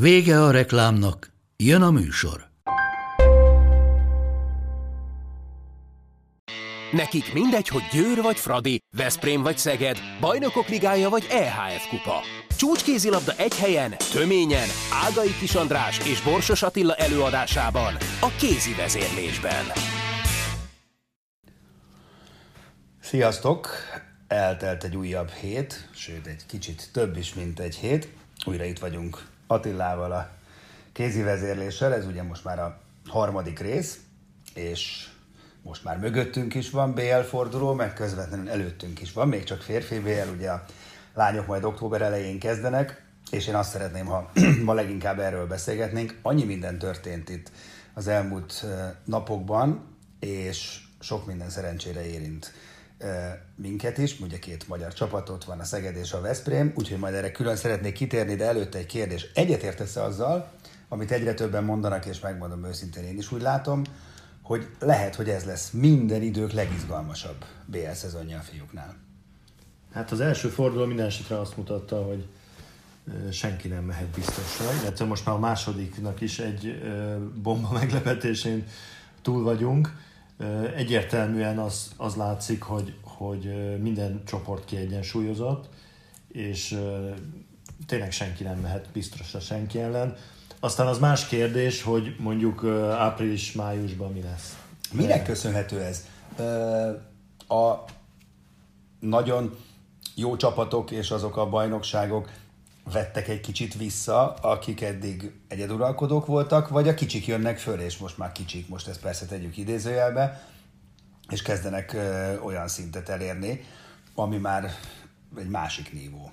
Vége a reklámnak, jön a műsor. Nekik mindegy, hogy Győr vagy Fradi, Veszprém vagy Szeged, Bajnokok Ligája vagy EHF Kupa. Csúcskézilabda egy helyen, töményen, Ágai Kis András és Borsos Attila előadásában, a kézi vezérlésben. Sziasztok! Eltelt egy újabb hét, sőt egy kicsit több is, mint egy hét. Újra itt vagyunk Attilával a kézi vezérléssel, ez ugye most már a harmadik rész, és most már mögöttünk is van BL forduló, meg közvetlenül előttünk is van, még csak férfi BL, ugye a lányok majd október elején kezdenek, és én azt szeretném, ha ma leginkább erről beszélgetnénk. Annyi minden történt itt az elmúlt napokban, és sok minden szerencsére érint minket is, ugye két magyar csapatot van, a Szeged és a Veszprém, úgyhogy majd erre külön szeretnék kitérni, de előtte egy kérdés. Egyetértesz azzal, amit egyre többen mondanak, és megmondom őszintén, én is úgy látom, hogy lehet, hogy ez lesz minden idők legizgalmasabb BL szezonja a fiúknál. Hát az első forduló minden esetre azt mutatta, hogy senki nem mehet biztosra, illetve most már a másodiknak is egy bomba meglepetésén túl vagyunk. Egyértelműen az, az látszik, hogy, hogy minden csoport kiegyensúlyozott, és tényleg senki nem mehet biztosra senki ellen. Aztán az más kérdés, hogy mondjuk április-májusban mi lesz. Minek köszönhető ez? A nagyon jó csapatok és azok a bajnokságok vettek egy kicsit vissza, akik eddig egyeduralkodók voltak, vagy a kicsik jönnek föl, és most már kicsik, most ezt persze tegyük idézőjelbe, és kezdenek ö, olyan szintet elérni, ami már egy másik nívó.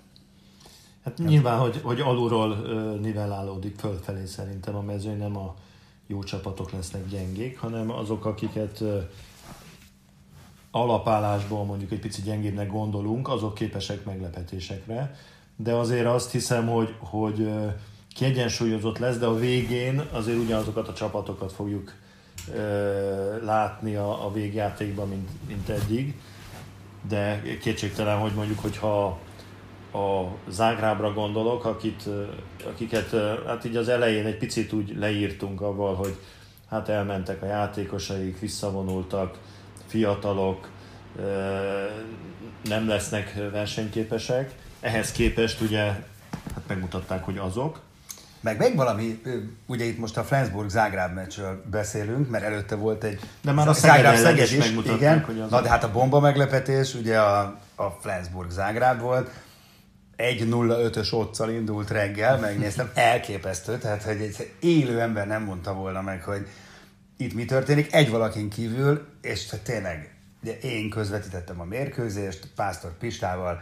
Hát nyilván, hogy, hogy alulról ö, nivellálódik fölfelé szerintem a mezőny, nem a jó csapatok lesznek gyengék, hanem azok, akiket ö, alapállásból mondjuk egy picit gyengébbnek gondolunk, azok képesek meglepetésekre. De azért azt hiszem, hogy, hogy kiegyensúlyozott lesz, de a végén azért ugyanazokat a csapatokat fogjuk látni a, a végjátékban, mint, mint eddig. De kétségtelen, hogy mondjuk, hogyha a Zágrábra gondolok, akit, akiket hát így az elején egy picit úgy leírtunk avval, hogy hát elmentek a játékosaik, visszavonultak, fiatalok, nem lesznek versenyképesek. Ehhez képest ugye hát megmutatták, hogy azok. Meg még valami, ugye itt most a Flensburg-Zágráb meccsről beszélünk, mert előtte volt egy de már a Zágráb Szeged is, is igen. Hogy Na de hát a bomba meglepetés ugye a, a Flensburg-Zágráb volt, 1-0-5-ös otccal indult reggel, megnéztem, elképesztő, tehát hogy egy élő ember nem mondta volna meg, hogy itt mi történik, egy valakin kívül, és tényleg, ugye én közvetítettem a mérkőzést Pásztor Pistával,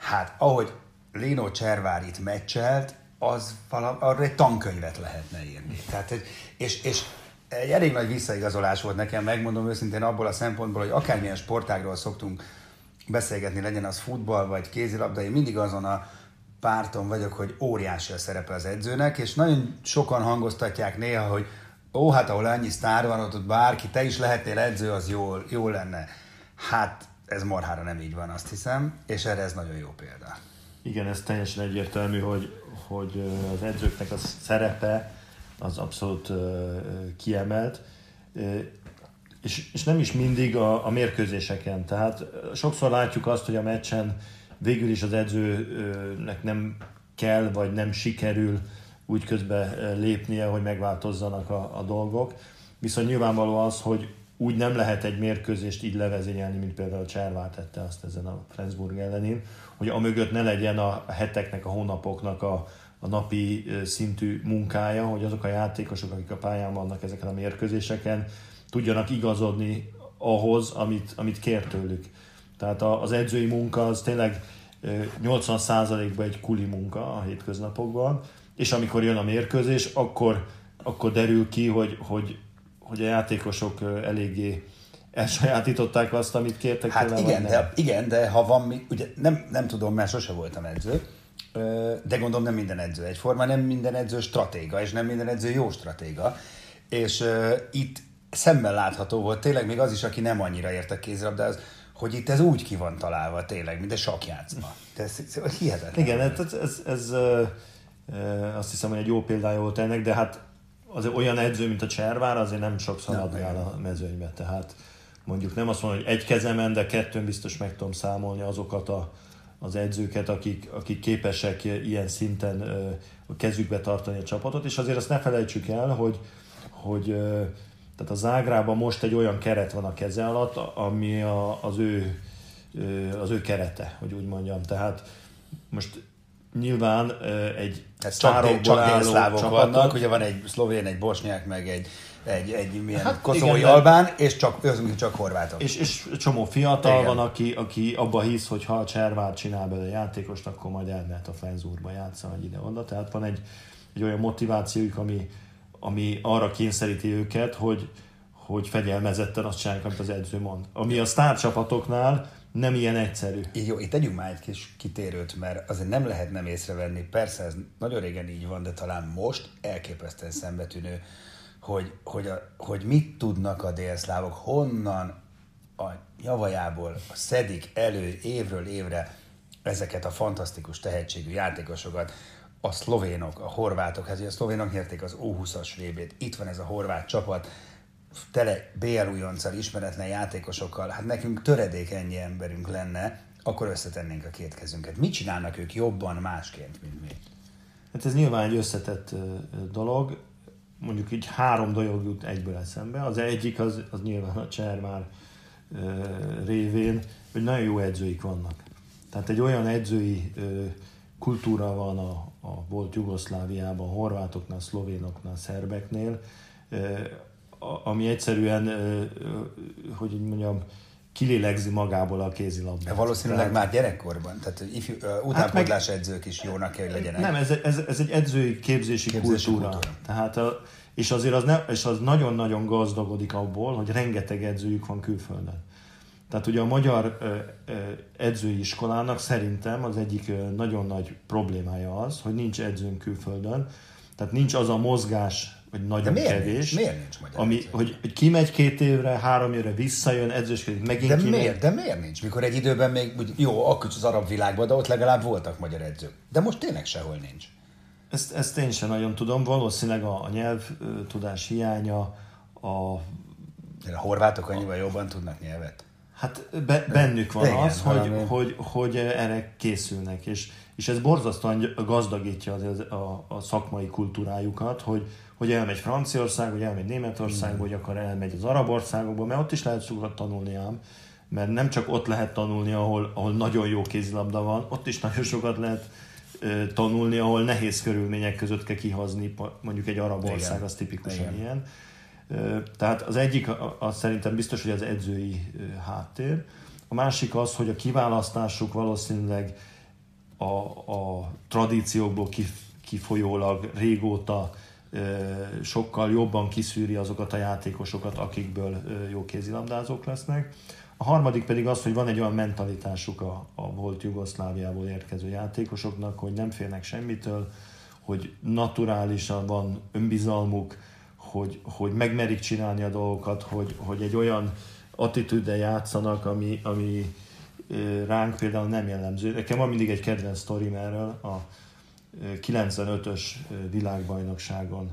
hát ahogy Lino Cservár itt meccselt, az valami, arra egy tankönyvet lehetne írni. Tehát, és, és egy elég nagy visszaigazolás volt nekem, megmondom őszintén abból a szempontból, hogy akármilyen sportágról szoktunk beszélgetni, legyen az futball vagy kézilabda, én mindig azon a párton vagyok, hogy óriási a szerepe az edzőnek, és nagyon sokan hangoztatják néha, hogy ó, hát ahol annyi sztár van, ott, ott bárki, te is lehetnél edző, az jó, jó lenne. Hát ez marhára nem így van, azt hiszem, és erre ez nagyon jó példa. Igen, ez teljesen egyértelmű, hogy, hogy az edzőknek a szerepe az abszolút kiemelt és, és nem is mindig a, a mérkőzéseken. Tehát sokszor látjuk azt, hogy a meccsen végül is az edzőnek nem kell, vagy nem sikerül úgy közbe lépnie, hogy megváltozzanak a, a dolgok. Viszont nyilvánvaló az, hogy úgy nem lehet egy mérkőzést így levezényelni, mint például Cservá tette azt ezen a Flensburg ellenén, hogy a mögött ne legyen a heteknek, a hónapoknak a, a napi szintű munkája, hogy azok a játékosok, akik a pályán vannak ezeken a mérkőzéseken, tudjanak igazodni ahhoz, amit, amit kér tőlük. Tehát az edzői munka az tényleg 80%-ban egy kuli munka a hétköznapokban, és amikor jön a mérkőzés, akkor, akkor derül ki, hogy, hogy, hogy a játékosok eléggé elsajátították azt, amit kértek Hát tőle, igen de, igen, de ha van, ugye nem, nem tudom, mert sose voltam edző, de gondolom nem minden edző egyforma, nem minden edző stratéga, és nem minden edző jó stratéga. És uh, itt szemben látható volt tényleg még az is, aki nem annyira ért a kézilabdához, hogy itt ez úgy ki van találva tényleg, mint egy sakjátszma. De ez, ez hihetetlen. Igen, hát ez, ez, ez ö, azt hiszem, hogy egy jó példája volt ennek, de hát az olyan edző, mint a Cservár, azért nem sok szaladgál Nem, a mezőnybe. Tehát mondjuk nem azt mondom, hogy egy kezemen, de kettőn biztos meg tudom számolni azokat a, az edzőket, akik, akik képesek ilyen szinten a kezükbe tartani a csapatot, és azért azt ne felejtsük el, hogy, hogy tehát a Zágrában most egy olyan keret van a keze alatt, ami a, az ő az ő kerete, hogy úgy mondjam. Tehát most nyilván egy Ez csak, csak álló csapatot- vannak, ugye van egy szlovén, egy bosnyák, meg egy, egy, egy milyen Hát koszovói igen, de- albán, és csak, ők csak horvátok. És, és csomó fiatal Igen. van, aki, aki abba hisz, hogy ha a Cservár csinál belőle játékost, akkor majd elmehet a Flensburgba játszani, vagy ide-oda. Tehát van egy, egy olyan motivációjuk, ami, ami arra kényszeríti őket, hogy, hogy fegyelmezetten azt csinálják, amit az edző mond. Ami a sztárcsapatoknál nem ilyen egyszerű. Így jó, itt tegyünk már egy kis kitérőt, mert azért nem lehet nem észrevenni. Persze ez nagyon régen így van, de talán most elképesztően szembetűnő, hogy, hogy, a, hogy mit tudnak a délszlávok, honnan a javajából szedik elő évről évre ezeket a fantasztikus tehetségű játékosokat, a szlovénok, a horvátok, hát a szlovénok nyerték az U20-as VB-t, itt van ez a horvát csapat, tele BL újonccal, ismeretlen játékosokkal, hát nekünk töredék ennyi emberünk lenne, akkor összetennénk a két kezünket. Mit csinálnak ők jobban másként, mint mi? Hát ez nyilván egy összetett dolog. Mondjuk így három dolog jut egyből eszembe. Az egyik az, az nyilván a Csermár révén, hogy nagyon jó edzőik vannak. Tehát egy olyan edzői kultúra van a, a volt Jugoszláviában, horvátoknál, szlovénoknál, szerbeknél, ami egyszerűen, hogy így mondjam, kilélegzi magából a kézilabdát. Valószínűleg már gyerekkorban, tehát ifjú, ö, utánpótlás edzők is jónak kell, hogy legyenek. Nem, ez, ez, ez egy edzői képzési, Képzési kultúra. kultúra. Tehát a, és azért az, ne, és az nagyon-nagyon gazdagodik abból, hogy rengeteg edzőjük van külföldön. Tehát ugye a magyar edzői iskolának szerintem az egyik nagyon nagy problémája az, hogy nincs edzőnk külföldön. Tehát nincs az a mozgás, vagy nagyon De miért kevés. nincs? Miért nincs magyar ami, edző? hogy, hogy kimegy két évre, három évre visszajön, edzősködik, megint De kimegy. miért? De miért nincs? Mikor egy időben még, úgy, jó, akkor az arab világban, de ott legalább voltak magyar edzők. De most tényleg sehol nincs. Ezt, ezt én sem nagyon tudom. Valószínűleg a, a nyelvtudás hiánya, a De a horvátok annyival jobban tudnak nyelvet. Hát be, bennük van Igen, az, hogy, valami. hogy, hogy erre készülnek, és, és ez borzasztóan gazdagítja az, a, a szakmai kultúrájukat, hogy, hogy elmegy Franciaország, vagy elmegy Németországba, vagy akar elmegy az arab országokba, mert ott is lehet sokat tanulni ám, mert nem csak ott lehet tanulni, ahol, ahol nagyon jó kézilabda van, ott is nagyon sokat lehet ö, tanulni, ahol nehéz körülmények között kell kihozni, pa- mondjuk egy arab Igen. ország, az tipikusan Igen. ilyen. Ö, Tehát az egyik, az szerintem biztos, hogy az edzői háttér. A másik az, hogy a kiválasztásuk valószínűleg a, a tradíciókból kif, kifolyólag régóta sokkal jobban kiszűri azokat a játékosokat, akikből jó kézilabdázók lesznek. A harmadik pedig az, hogy van egy olyan mentalitásuk a, a volt Jugoszláviából érkező játékosoknak, hogy nem félnek semmitől, hogy naturálisan van önbizalmuk, hogy, hogy megmerik csinálni a dolgokat, hogy, hogy egy olyan attitűddel játszanak, ami, ami ránk például nem jellemző. Nekem van mindig egy kedvenc sztorim erről, a ö, 95-ös ö, világbajnokságon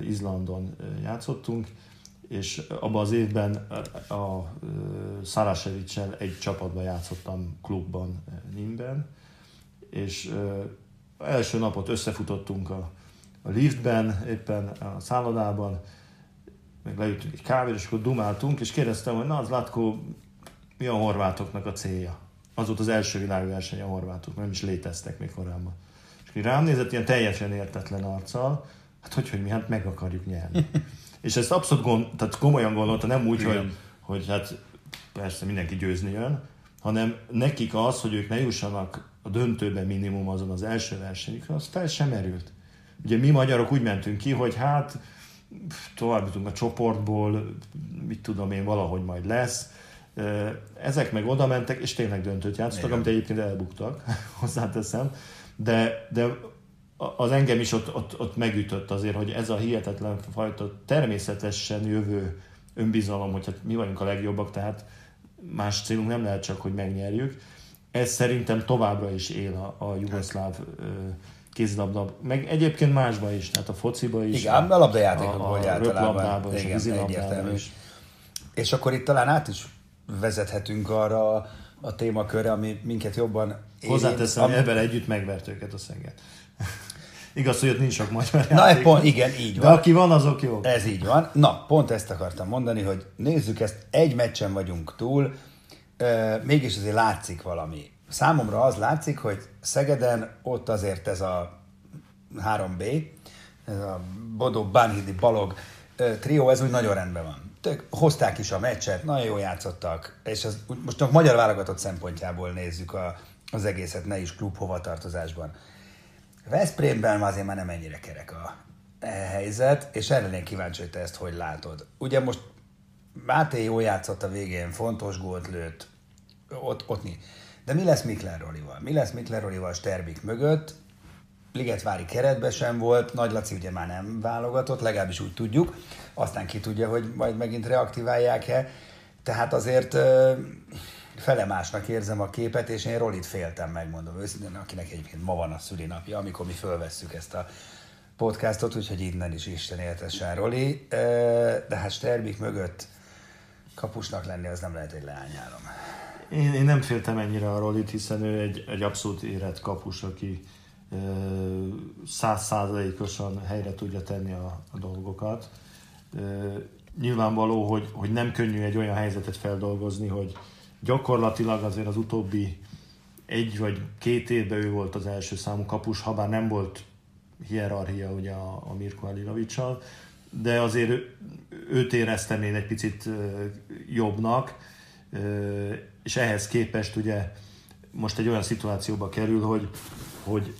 Izlandon játszottunk, és abban az évben a, Szarasevicsel egy csapatban játszottam klubban Nimben, és első napot összefutottunk a, a liftben, éppen a szállodában, meg leütünk egy kávéra, és akkor dumáltunk, és kérdeztem, hogy na, az Latko, mi a horvátoknak a célja? Az volt az első világverseny a horvátok, nem is léteztek még korábban. És akkor rám nézett ilyen teljesen értetlen arccal, hát hogy, hogy mi hát meg akarjuk nyerni. és ezt abszolút gond, tehát komolyan gondolta, nem úgy, hogy, hogy hát persze mindenki győzni jön, hanem nekik az, hogy ők ne jussanak a döntőben minimum azon az első versenyükön, az fel sem merült. Ugye mi magyarok úgy mentünk ki, hogy hát tovább jutunk a csoportból, mit tudom én, valahogy majd lesz. Ezek meg oda mentek, és tényleg döntőt játszottak, amit egyébként elbuktak, hozzáteszem. De, de az engem is ott, ott, ott megütött azért, hogy ez a hihetetlen fajta természetesen jövő önbizalom, hogy hát mi vagyunk a legjobbak, tehát más célunk nem lehet csak, hogy megnyerjük. Ez szerintem továbbra is él a, a jugoszláv kézilabda, meg egyébként másba is, tehát a fociba is. Igen, a, a labdajátékokban, hogy általában. Igen, és a egyértelmű. Is. És akkor itt talán át is vezethetünk arra a témakörre, ami minket jobban Hozzáteszem, ami... ebben együtt megvert őket a szenget. Igaz, hogy ott nincs sok magyar Na, játék, pont, igen, így van. De aki van, azok jó. Ez így van. Na, pont ezt akartam mondani, hogy nézzük ezt, egy meccsen vagyunk túl, mégis azért látszik valami. Számomra az látszik, hogy Szegeden ott azért ez a 3B, ez a Bodó, Bánhidi, Balog trió, ez úgy nagyon rendben van. Tök, hozták is a meccset, nagyon jól játszottak, és az, most a magyar válogatott szempontjából nézzük a, az egészet, ne is klub hovatartozásban. Veszprémben azért már nem ennyire kerek a e helyzet, és erre lennék kíváncsi, hogy te ezt hogy látod. Ugye most Máté jól játszott a végén, fontos gólt lőtt, ott, ott mi. De mi lesz Mikler Rolival? Mi lesz Mikler Rolival Sterbik mögött? Ligetvári keretbe sem volt, Nagy Laci ugye már nem válogatott, legalábbis úgy tudjuk, aztán ki tudja, hogy majd megint reaktiválják-e. Tehát azért fele másnak érzem a képet, és én Rolit féltem, megmondom őszintén, akinek egyébként ma van a szülinapja, amikor mi fölvesszük ezt a podcastot, úgyhogy innen is Isten éltessen Roli. De hát Sterbik mögött kapusnak lenni, az nem lehet egy leányálom. Én, én nem féltem ennyire a Rolit, hiszen ő egy, egy abszolút érett kapus, aki százszázalékosan helyre tudja tenni a, a dolgokat. Nyilvánvaló, hogy, hogy nem könnyű egy olyan helyzetet feldolgozni, hogy gyakorlatilag azért az utóbbi egy vagy két évben ő volt az első számú kapus, ha bár nem volt hierarchia ugye a, a Mirko Alilovicsal, de azért őt éreztem én egy picit jobbnak, és ehhez képest ugye most egy olyan szituációba kerül, hogy, hogy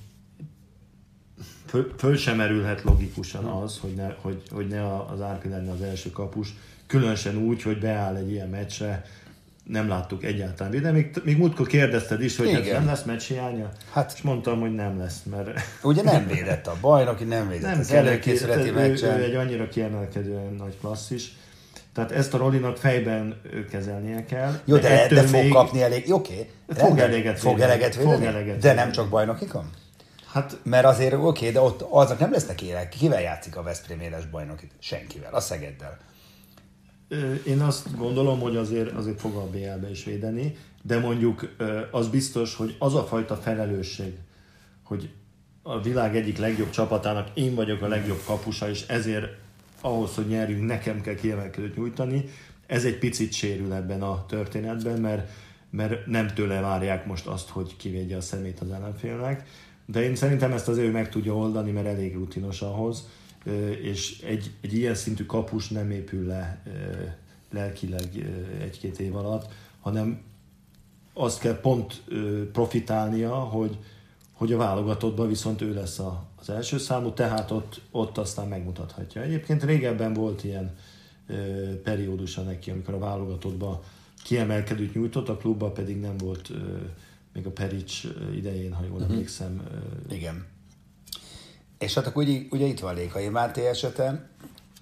föl, föl sem merülhet logikusan az, hogy ne, hogy, hogy ne az Árpi lenne az első kapus, különösen úgy, hogy beáll egy ilyen meccsre, nem láttuk egyáltalán De Még, még múltkor kérdezted is, hogy hát nem lesz meccs hiánya? Hát, és mondtam, hogy nem lesz, mert... Ugye nem védett a bajnoki, nem védett nem az előkészületi meccsen. Ő, ő, egy annyira kiemelkedő nagy klasszis. Tehát ezt a Rolinak fejben kezelnie kell. Jó, de, de, de fog még... kapni elég, oké. Okay, fog eleget fog eleget fog eleget de nem csak bajnokikon? Hát, mert azért oké, okay, de ott azok nem lesznek élek. Kivel játszik a Veszprém éles bajnokit? Senkivel, a Szegeddel. Én azt gondolom, hogy azért, azért fog a BL-be is védeni, de mondjuk az biztos, hogy az a fajta felelősség, hogy a világ egyik legjobb csapatának én vagyok a legjobb kapusa, és ezért ahhoz, hogy nyerjünk, nekem kell kiemelkedőt nyújtani, ez egy picit sérül ebben a történetben, mert, mert nem tőle várják most azt, hogy kivédje a szemét az ellenfélnek, de én szerintem ezt azért meg tudja oldani, mert elég rutinos ahhoz, és egy, egy ilyen szintű kapus nem épül le lelkileg egy-két év alatt, hanem azt kell pont profitálnia, hogy, hogy a válogatottban viszont ő lesz a, az első számú, tehát ott, ott aztán megmutathatja. Egyébként régebben volt ilyen periódusa neki, amikor a válogatottban kiemelkedőt nyújtott, a klubban pedig nem volt még a Perics idején, ha jól uh-huh. emlékszem. Igen. És hát akkor ugye, ugye itt van Lékai Máté esete,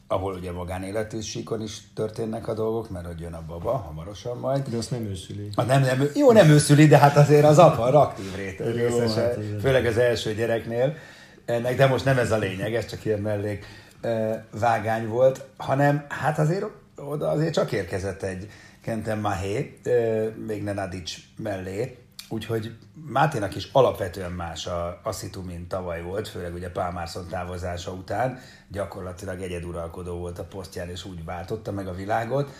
ahol ugye magánéletű síkon is történnek a dolgok, mert hogy jön a baba hamarosan majd. De azt nem őszüli. A nem, nem, jó, nem őszüli, de hát azért az apa aktív réteg részese, hát főleg az első gyereknél. Ennek, de most nem ez a lényeg, ez csak ilyen mellék vágány volt, hanem hát azért oda azért csak érkezett egy Kenten Mahé, még Nenadic mellé, Úgyhogy Máténak is alapvetően más a, a szitu, mint tavaly volt, főleg ugye Pálmárszon távozása után. Gyakorlatilag egyeduralkodó volt a posztján, és úgy váltotta meg a világot.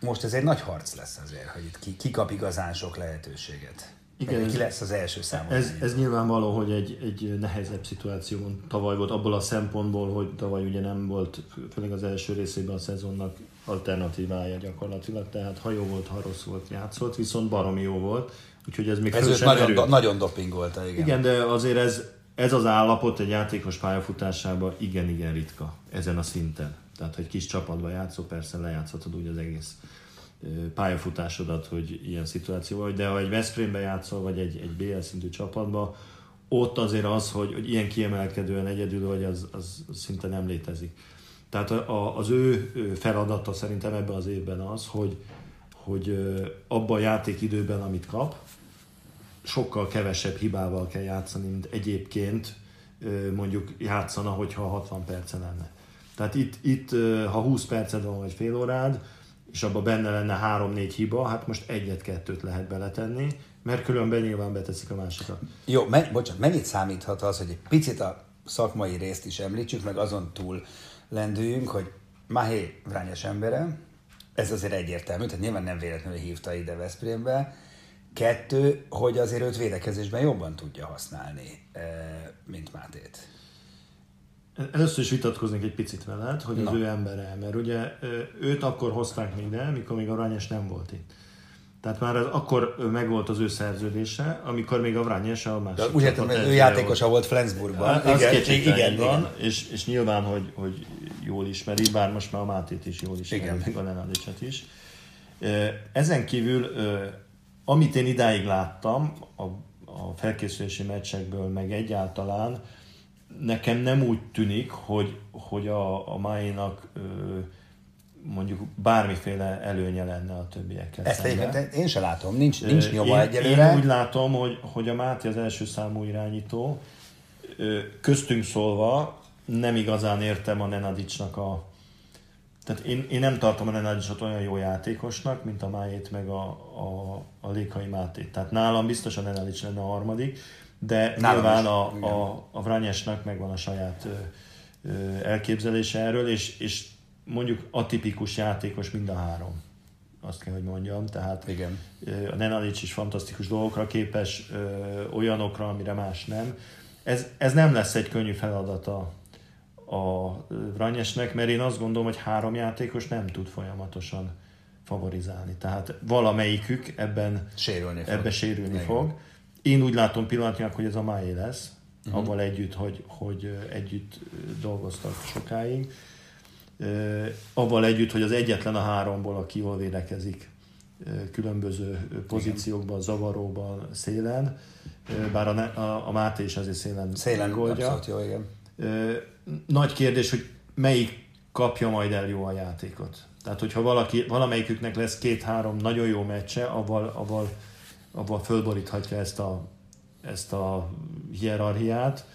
Most ez egy nagy harc lesz azért, hogy itt ki, ki kap igazán sok lehetőséget. Igen, ki lesz az első számú. Ez, ez nyilvánvaló, hogy egy, egy nehezebb szituációban tavaly volt, abból a szempontból, hogy tavaly ugye nem volt, főleg az első részében a szezonnak alternatívája gyakorlatilag, tehát ha jó volt, ha rossz volt, játszott, viszont baromi jó volt Úgyhogy ez még Ez őt nagyon, do, nagyon dopingolta, igen. Igen, de azért ez, ez az állapot egy játékos pályafutásában igen-igen ritka, ezen a szinten. Tehát, hogy kis csapatban játszol, persze lejátszhatod úgy az egész pályafutásodat, hogy ilyen szituáció vagy, de ha egy Veszprémben játszol, vagy egy, egy BL szintű csapatban, ott azért az, hogy, hogy ilyen kiemelkedően egyedül vagy, az, az szinte nem létezik. Tehát a, az ő feladata szerintem ebben az évben az, hogy, hogy abban a játékidőben, amit kap, sokkal kevesebb hibával kell játszani, mint egyébként mondjuk játszana, hogyha 60 perce lenne. Tehát itt, itt ha 20 perced van, vagy fél órád, és abban benne lenne 3-4 hiba, hát most egyet-kettőt lehet beletenni, mert különben nyilván beteszik a másikat. Jó, men, bocsánat, mennyit számíthat az, hogy egy picit a szakmai részt is említsük, meg azon túl lendüljünk, hogy Mahé vrányes embere, ez azért egyértelmű, tehát nyilván nem véletlenül hívta ide Veszprémbe. Kettő, hogy azért őt védekezésben jobban tudja használni, eh, mint Mátét. Először is vitatkoznék egy picit veled, hogy az Na. ő embere, mert ugye ö, őt akkor hozták még ide, mikor még a Rányes nem volt itt. Tehát már az, akkor megvolt az ő szerződése, amikor még a Vrányes a másik De úgy értem, ő játékosa volt Flensburgban. Hát, az igen, igen, így van, igen. És, és nyilván, hogy, hogy jól ismeri, bár most már a Mátét is jól ismeri, Igen. meg a Nenadicsot is. Ö, Ezen kívül, amit én idáig láttam a, a felkészülési meccsekből, meg egyáltalán, nekem nem úgy tűnik, hogy, hogy a, a Máénak ö, mondjuk bármiféle előnye lenne a többiekkel Ezt egyébként én se látom, nincs, nincs nyoma én, egyelőre. Én úgy látom, hogy, hogy a Máté az első számú irányító. Köztünk szólva nem igazán értem a Nenadicsnak a... Tehát én, én nem tartom a Nenadicsot olyan jó játékosnak, mint a Májét meg a, a, a Lékai Mátét. Tehát nálam biztos a Nenadics lenne a harmadik, de Nálam nyilván is, a, igen. a, a Vranyesnak megvan a saját ö, ö, elképzelése erről, és, és mondjuk atipikus játékos mind a három. Azt kell, hogy mondjam. Tehát Igen. Ö, a Nenadic is fantasztikus dolgokra képes, ö, olyanokra, amire más nem. Ez, ez nem lesz egy könnyű feladata a Vranyesnek, mert én azt gondolom, hogy három játékos nem tud folyamatosan favorizálni. Tehát valamelyikük ebben Sérülni fog. ebbe sérülni Igen. fog. Én úgy látom pillanatnyilag, hogy ez a Máé lesz, uh-huh. avval együtt, hogy, hogy együtt dolgoztak sokáig. Avval együtt, hogy az egyetlen a háromból, aki jól védekezik különböző pozíciókban, zavaróban, szélen, bár a, a, a Máté is azért szélen, Szélen megoldja. abszolút jó, igen. Nagy kérdés, hogy melyik kapja majd el jó a játékot. Tehát, hogyha valaki, valamelyiküknek lesz két-három nagyon jó meccse, avval, avval, avval fölboríthatja ezt a, ezt a hierarchiát,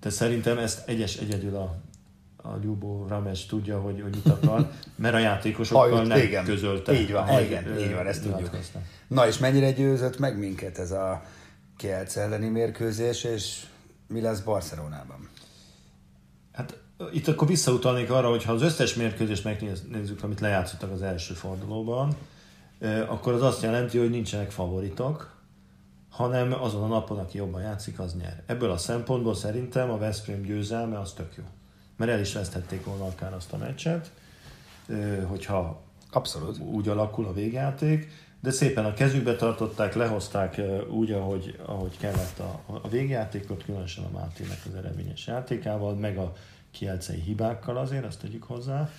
de szerintem ezt egyes egyedül a, a Lyubo Rames tudja, hogy, hogy mit akar, mert a játékosokkal nem igen. közölte. Így van, hogy, igen, ö, így van, ezt tudjuk. Na és mennyire győzött meg minket ez a Kielc elleni mérkőzés, és mi lesz Barcelonában? Itt akkor visszautalnék arra, hogy ha az összes mérkőzést megnézzük, amit lejátszottak az első fordulóban, akkor az azt jelenti, hogy nincsenek favoritok, hanem azon a napon, aki jobban játszik, az nyer. Ebből a szempontból szerintem a Veszprém győzelme az tök jó. Mert el is veszthették volna akár azt a meccset, hogyha Abszolút. úgy alakul a végjáték, de szépen a kezükbe tartották, lehozták úgy, ahogy, ahogy kellett a, a végjátékot, különösen a Mátének az eredményes játékával, meg a kielcei hibákkal azért, azt tegyük hozzá.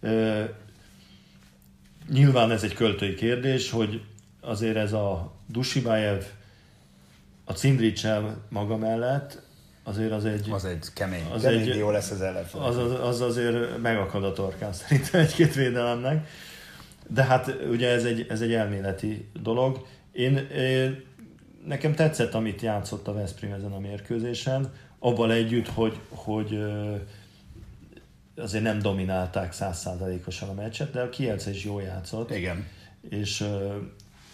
Ö, nyilván ez egy költői kérdés, hogy azért ez a Dusibájev a Cindricsel maga mellett azért az egy, Az egy kemény, Az kemény egy- jó lesz az ellenfél. az, az, az azért megakad a torkán szerintem egy-két védelemnek. De hát ugye ez egy, ez egy elméleti dolog. Én, nekem tetszett, amit játszott a Veszprém ezen a mérkőzésen, abban együtt, hogy, hogy azért nem dominálták százszázalékosan a meccset, de a Kielce is jól játszott. Igen. És,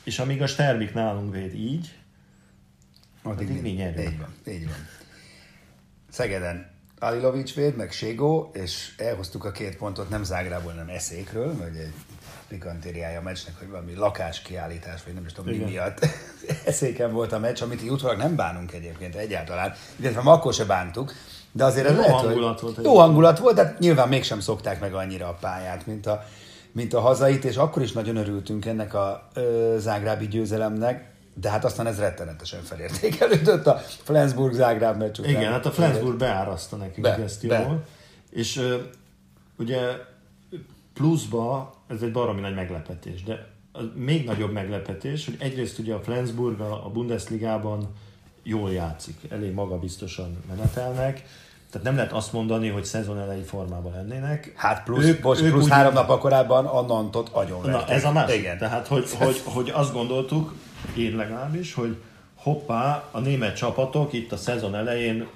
és amíg a Sterbik nálunk véd így, Addig Addig mi nyerünk. Így van, így van. Szegeden Alilovics véd, meg Ségó, és elhoztuk a két pontot nem Zágrából, hanem Eszékről, vagy egy pikantériája a meccsnek, hogy valami lakáskiállítás, vagy nem is tudom mi Igen. miatt Eszéken volt a meccs, amit utólag nem bánunk egyébként egyáltalán, illetve ma akkor se bántuk, de azért ez Jó lehet, hangulat hogy volt Jó hangulat volt, de nyilván mégsem szokták meg annyira a pályát, mint a, mint a hazait, és akkor is nagyon örültünk ennek a ö, zágrábi győzelemnek, de hát aztán ez rettenetesen felértékelődött a Flensburg-Zágráb meccs után. Igen, hát a Flensburg beáraszta nekünk Be, ezt be. jól. És ö, ugye pluszba ez egy baromi nagy meglepetés, de még nagyobb meglepetés, hogy egyrészt ugye a Flensburg a Bundesligában jól játszik, elég magabiztosan menetelnek, tehát nem lehet azt mondani, hogy szezon elejé formában lennének. Hát plusz, ők, bocs, plusz úgy- három nap korábban a Nantot agyon Na, ez a másik. Igen. Tehát, hogy, hogy, hogy azt gondoltuk, én legalábbis, hogy hoppá, a német csapatok itt a szezon elején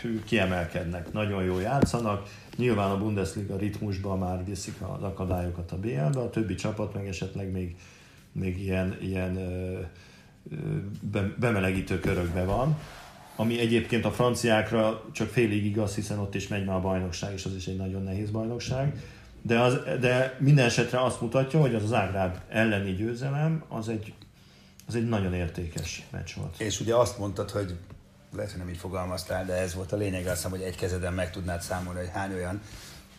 hű, kiemelkednek, nagyon jól játszanak, nyilván a Bundesliga ritmusban már viszik az akadályokat a BL-be, a többi csapat meg esetleg még, még ilyen, ilyen ö, ö, be, bemelegítő körökben van, ami egyébként a franciákra csak félig igaz, hiszen ott is megy már a bajnokság, és az is egy nagyon nehéz bajnokság. De, az, de minden esetre azt mutatja, hogy az az Ágráb elleni győzelem az egy, az egy nagyon értékes meccs volt. És ugye azt mondtad, hogy lehet, hogy nem így fogalmaztál, de ez volt a lényeg, azt hiszem, hogy egy kezeden meg tudnád számolni, hogy hány olyan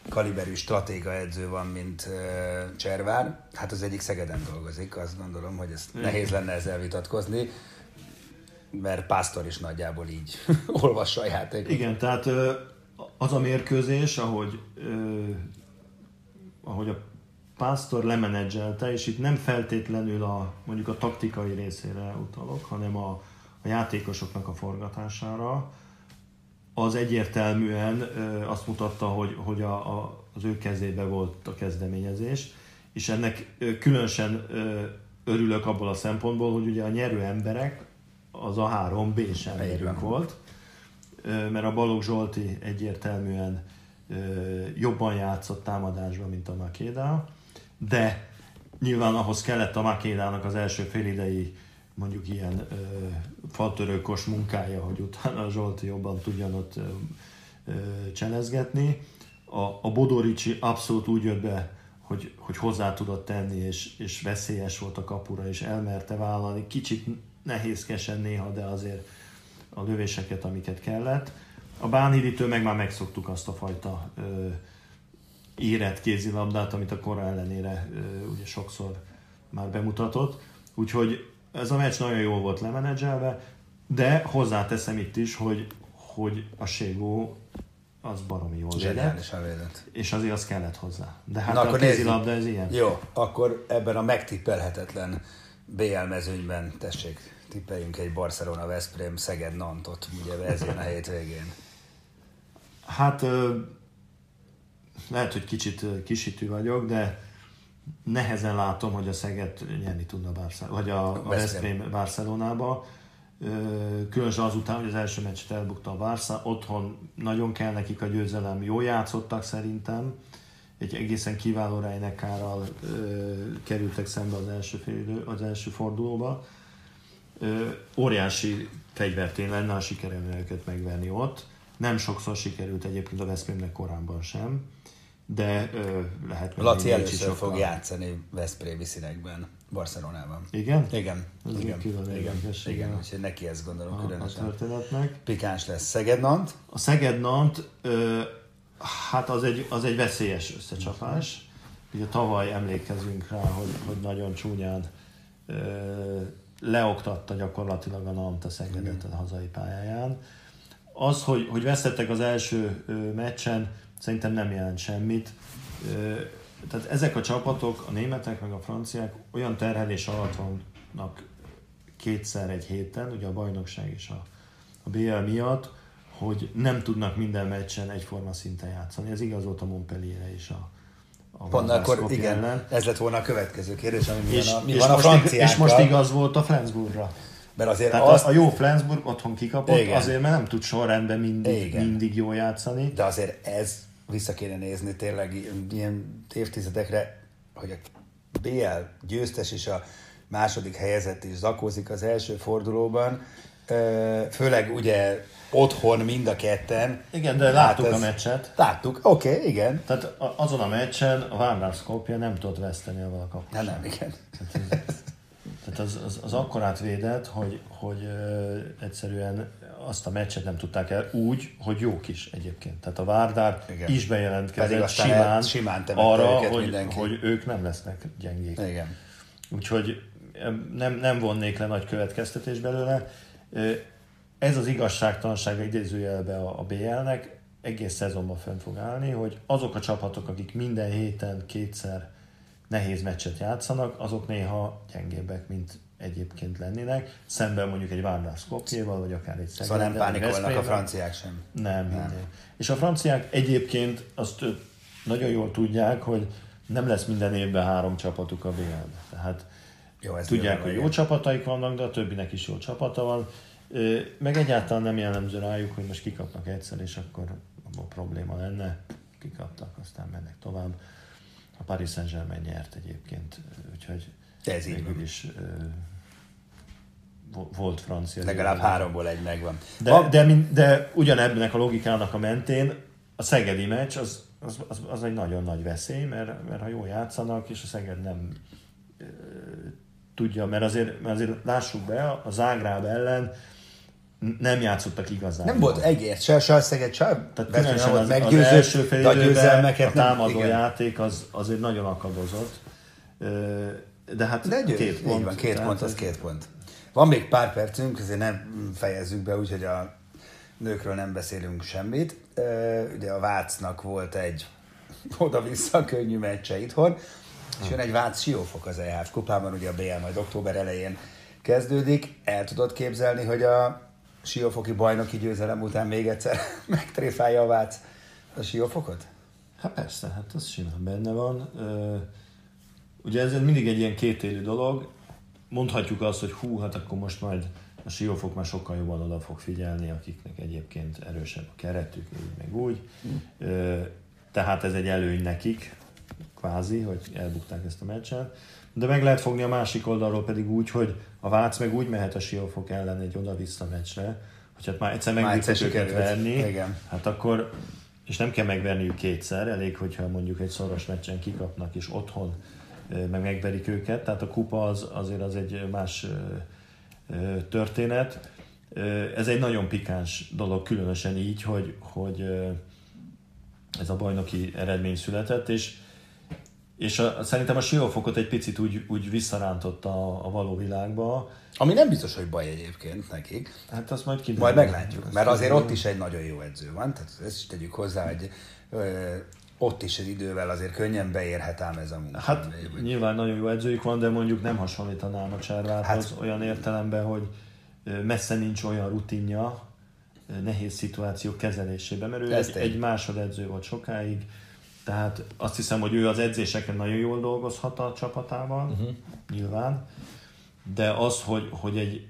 kaliberű stratéga edző van, mint uh, Cservár. Hát az egyik Szegeden dolgozik, azt gondolom, hogy ez nehéz lenne ezzel vitatkozni, mert Pásztor is nagyjából így olvassa a játékot. Igen, tehát az a mérkőzés, ahogy, ö, ahogy a Pásztor lemenedzselte, és itt nem feltétlenül a, mondjuk a taktikai részére utalok, hanem a, a játékosoknak a forgatására, az egyértelműen azt mutatta, hogy, hogy a, a, az ő kezébe volt a kezdeményezés, és ennek különösen örülök abból a szempontból, hogy ugye a nyerő emberek az a három B-s emberünk volt, mert a Balogh Zsolti egyértelműen jobban játszott támadásban, mint a Makéda, de nyilván ahhoz kellett a Makédának az első félidei mondjuk ilyen ö, faltörőkos munkája, hogy utána a Zsolti jobban tudjon ott ö, ö, cselezgetni. A, a Bodoricsi abszolút úgy jött be, hogy, hogy hozzá tudott tenni, és, és veszélyes volt a kapura, és elmerte vállalni. Kicsit nehézkesen néha, de azért a lövéseket, amiket kellett. A Bánhiditől meg már megszoktuk azt a fajta ö, érett kézilabdát, amit a kora ellenére ö, ugye sokszor már bemutatott. Úgyhogy ez a meccs nagyon jól volt lemenedzselve, de hozzáteszem itt is, hogy, hogy a Ségó az baromi jól védett, védett. és azért az kellett hozzá. De hát Na, a akkor kézilabda ez ilyen. Jó, akkor ebben a megtippelhetetlen BL mezőnyben tessék, tippeljünk egy Barcelona, Veszprém, Szeged, Nantot, ugye ez jön a hétvégén. Hát lehet, hogy kicsit kisítő vagyok, de nehezen látom, hogy a Szeged nyerni tudna Barca- vagy a, a Veszprém. Barcelonába. Különösen azután, hogy az első meccset elbukta a Barca, otthon nagyon kell nekik a győzelem, jól játszottak szerintem, egy egészen kiváló Reinekárral kerültek szembe az első, félidő, az első fordulóba. Ö, óriási fegyvertén lenne, ha sikerülne őket megverni ott. Nem sokszor sikerült egyébként a Veszprémnek korábban sem, de ö, lehet Laci először fog játszani Veszprémi színekben, Barcelonában. Igen? Igen, Ez igen, külön igen, igen, a- úgyhogy neki ezt gondolom A, a különösen. történetnek. Pikáns lesz Szeged, Nant. A Szeged Nant, ö, hát az egy, az egy veszélyes összecsapás. Ugye tavaly emlékezünk rá, hogy, hogy nagyon csúnyán ö, leoktatta gyakorlatilag a Nant a Szegedet a hazai pályáján. Az, hogy, hogy vesztettek az első ö, meccsen, szerintem nem jelent semmit. Tehát ezek a csapatok, a németek meg a franciák olyan terhelés alatt vannak kétszer egy héten, ugye a bajnokság és a, a BL miatt, hogy nem tudnak minden meccsen egyforma szinten játszani. Ez igaz volt a Montpellierre is a, a Pont akkor igen, ellen. ez lett volna a következő kérdés, ami mi És, van a, mi és, van a franciákkal. és most igaz volt a Flensburgra. Mert azért Tehát azt, a jó Flensburg otthon kikapott, Igen. azért mert nem tud sorrendben mindig, Igen. mindig jól játszani. De azért ez vissza kéne nézni tényleg ilyen évtizedekre, hogy a BL győztes és a második helyezett is zakózik az első fordulóban. Főleg ugye otthon mind a ketten. Igen, de láttuk Hát a ez- meccset. Láttuk, oké, okay, igen. Tehát a- azon a meccsen a Skopje nem tudott veszteni a kapus. Nem, nem, igen. Tehát az, az, az akkorát védett, hogy, hogy egyszerűen azt a meccset nem tudták el úgy, hogy jók is egyébként. Tehát a Várdár Igen. is bejelentkezett simán, simán arra, hogy, mindenki. hogy ők nem lesznek gyengék. Igen. Úgyhogy nem, nem vonnék le nagy következtetés belőle. Ez az igazságtalanság idézőjelbe a, a BL-nek egész szezonban fönn fog állni, hogy azok a csapatok, akik minden héten kétszer nehéz meccset játszanak, azok néha gyengébbek, mint egyébként lennének, szemben mondjuk egy Várnál Skopjéval, vagy akár egy Szeged. Szóval nem pánikolnak a franciák sem. Nem, nem. És a franciák egyébként azt nagyon jól tudják, hogy nem lesz minden évben három csapatuk a bl Tehát jó, tudják, hogy jó csapataik vannak, de a többinek is jó csapata van. Meg egyáltalán nem jellemző rájuk, hogy most kikapnak egyszer, és akkor abban probléma lenne. Kikaptak, aztán mennek tovább. A Paris Saint-Germain nyert egyébként, úgyhogy ez így is volt francia. Legalább háromból egy megvan. De, a... de, de, de a logikának a mentén a szegedi meccs az, az, az, az egy nagyon nagy veszély, mert, mert ha jól játszanak, és a Szeged nem e, tudja, mert azért, mert azért lássuk be, a Zágráb ellen nem játszottak igazán. Nem volt egész, se, se a Szeged, se Tehát különösen az, az, első fél időben a támadó nem, játék az, azért nagyon akadozott. De hát De győ, két pont. Van, két pont, az két pont. Van még pár percünk, ezért nem fejezzük be, úgyhogy a nőkről nem beszélünk semmit. Ugye a Vácnak volt egy oda-vissza könnyű meccse itthon, és jön egy Vác Siófok az EHF kupában, ugye a BL majd október elején kezdődik. El tudod képzelni, hogy a Siófoki bajnoki győzelem után még egyszer megtréfálja a Vác a Siófokot? Hát persze, hát az simán benne van. Ugye ez mindig egy ilyen kétélű dolog mondhatjuk azt, hogy hú, hát akkor most majd a siófok már sokkal jobban oda fog figyelni, akiknek egyébként erősebb a keretük, így meg úgy. Tehát ez egy előny nekik, kvázi, hogy elbukták ezt a meccset. De meg lehet fogni a másik oldalról pedig úgy, hogy a Vác meg úgy mehet a siófok ellen egy oda-vissza meccsre, hogy hát már egyszer meg őket verni, Igen. hát akkor, és nem kell megverniük kétszer, elég, hogyha mondjuk egy szoros meccsen kikapnak, és otthon meg megverik őket, tehát a kupa az, azért az egy más történet. Ez egy nagyon pikáns dolog, különösen így, hogy, hogy ez a bajnoki eredmény született, és, és a, szerintem a siófokot egy picit úgy, úgy visszarántotta a, a való világba. Ami nem biztos, hogy baj egyébként nekik. Hát azt majd kiderül. Majd meglátjuk, mert azért ott is egy nagyon jó edző van, tehát ezt is tegyük hozzá, hogy ott is az idővel azért könnyen beérhet ám ez a munka. Hát vagy... nyilván nagyon jó edzőjük van, de mondjuk nem hasonlítanám a Cservárhoz hát... olyan értelemben, hogy messze nincs olyan rutinja nehéz szituációk kezelésében, mert ő egy, egy másodedző volt sokáig, tehát azt hiszem, hogy ő az edzéseken nagyon jól dolgozhat a csapatával, uh-huh. nyilván, de az, hogy, hogy egy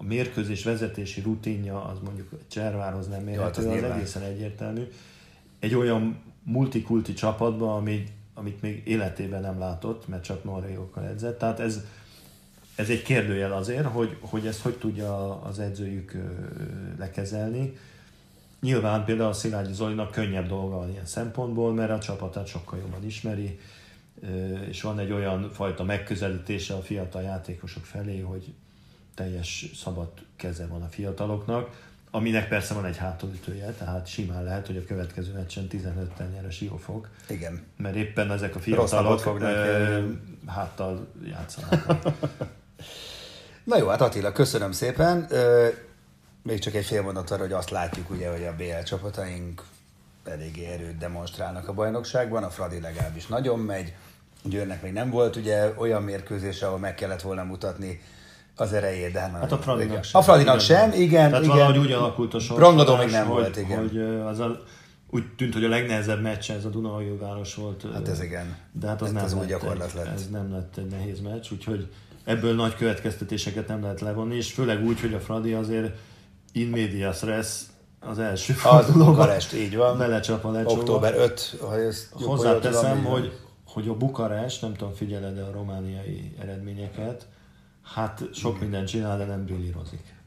a mérkőzés vezetési rutinja, az mondjuk Cservárhoz nem mérhető, ja, az, az egészen egyértelmű. Egy olyan multikulti csapatba, ami, amit még életében nem látott, mert csak norvégokkal edzett. Tehát ez, ez egy kérdőjel azért, hogy, hogy ezt hogy tudja az edzőjük lekezelni. Nyilván például a Szilágyi Zolinak könnyebb dolga van ilyen szempontból, mert a csapatát sokkal jobban ismeri, és van egy olyan fajta megközelítése a fiatal játékosok felé, hogy teljes szabad keze van a fiataloknak aminek persze van egy hátulütője, tehát simán lehet, hogy a következő meccsen 15-tel nyer a Siófok. Igen. Mert éppen ezek a fiatalok fognak, ö, háttal játszanak. Na jó, hát Attila, köszönöm szépen. Még csak egy fél mondat arra, hogy azt látjuk ugye, hogy a BL csapataink eléggé erőt demonstrálnak a bajnokságban, a Fradi legalábbis nagyon megy, Győrnek még nem volt ugye olyan mérkőzés, ahol meg kellett volna mutatni az erejét, de hát, hát a Fradinak sem. A Fradinak sem, igen. Tehát igen. valahogy úgy alakult a sor. Rangadó még nem hogy, volt, igen. Hogy az a, úgy tűnt, hogy a legnehezebb meccs ez a Dunai város volt. Hát ez igen. De hát az, hát nem az lett gyakorlat egy, lett. Ez nem lett egy nehéz meccs, úgyhogy ebből nagy következtetéseket nem lehet levonni, és főleg úgy, hogy a Fradi azért in medias res az első fordulóban. Bukarest, így van. Belecsap a lecsóba. Október 5, ha ezt Hozzáteszem, hogy, hogy a Bukarest, nem tudom, figyeled a romániai eredményeket, hát sok mm. mindent csinál, de nem brillírozik.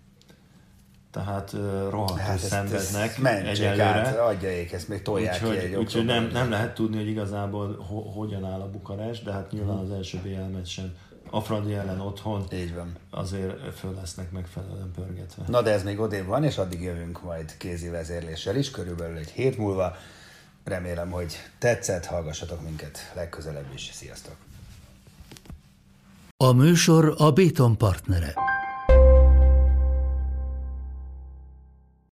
Tehát uh, rohadtul hát ezt, szenvednek ezt egyelőre. Át, adjaék, ezt még tolják úgyhogy, ki egy Úgyhogy nem, nem lehet tudni, hogy igazából ho, hogyan áll a Bukarest, de hát nyilván az első BL meccsen a Fradi ellen otthon Így van. azért föl lesznek megfelelően pörgetve. Na de ez még odébb van, és addig jövünk majd kézi vezérléssel is, körülbelül egy hét múlva. Remélem, hogy tetszett, hallgassatok minket legközelebb is. Sziasztok! A műsor a Béton partnere.